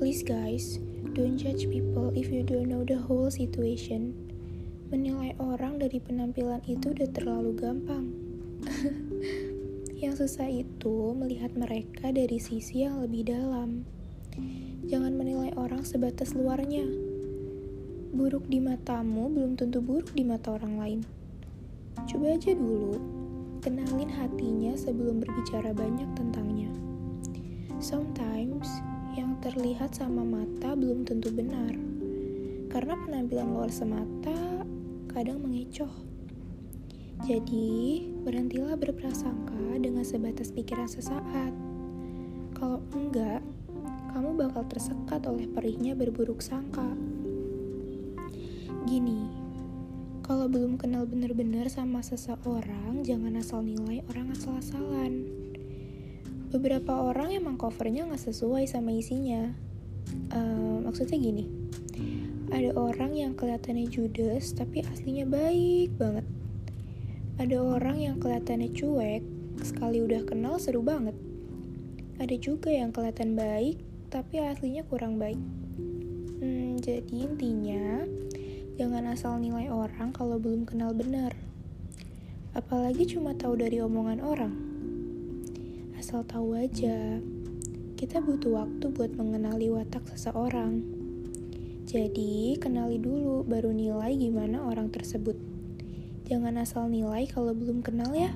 Please guys, don't judge people if you don't know the whole situation. Menilai orang dari penampilan itu udah terlalu gampang. yang susah itu melihat mereka dari sisi yang lebih dalam. Jangan menilai orang sebatas luarnya. Buruk di matamu belum tentu buruk di mata orang lain. Coba aja dulu, kenalin hatinya sebelum berbicara banyak tentangnya. Sometimes, terlihat sama mata belum tentu benar. Karena penampilan luar semata kadang mengecoh. Jadi, berhentilah berprasangka dengan sebatas pikiran sesaat. Kalau enggak, kamu bakal tersekat oleh perihnya berburuk sangka. Gini, kalau belum kenal benar-benar sama seseorang, jangan asal nilai orang asal-asalan. Beberapa orang emang covernya nggak sesuai sama isinya. Uh, maksudnya gini, ada orang yang kelihatannya judes tapi aslinya baik banget. Ada orang yang kelihatannya cuek, sekali udah kenal seru banget. Ada juga yang kelihatan baik, tapi aslinya kurang baik. Hmm, jadi intinya, jangan asal nilai orang kalau belum kenal benar. Apalagi cuma tahu dari omongan orang. Asal tahu aja, kita butuh waktu buat mengenali watak seseorang. Jadi, kenali dulu baru nilai gimana orang tersebut. Jangan asal nilai kalau belum kenal ya.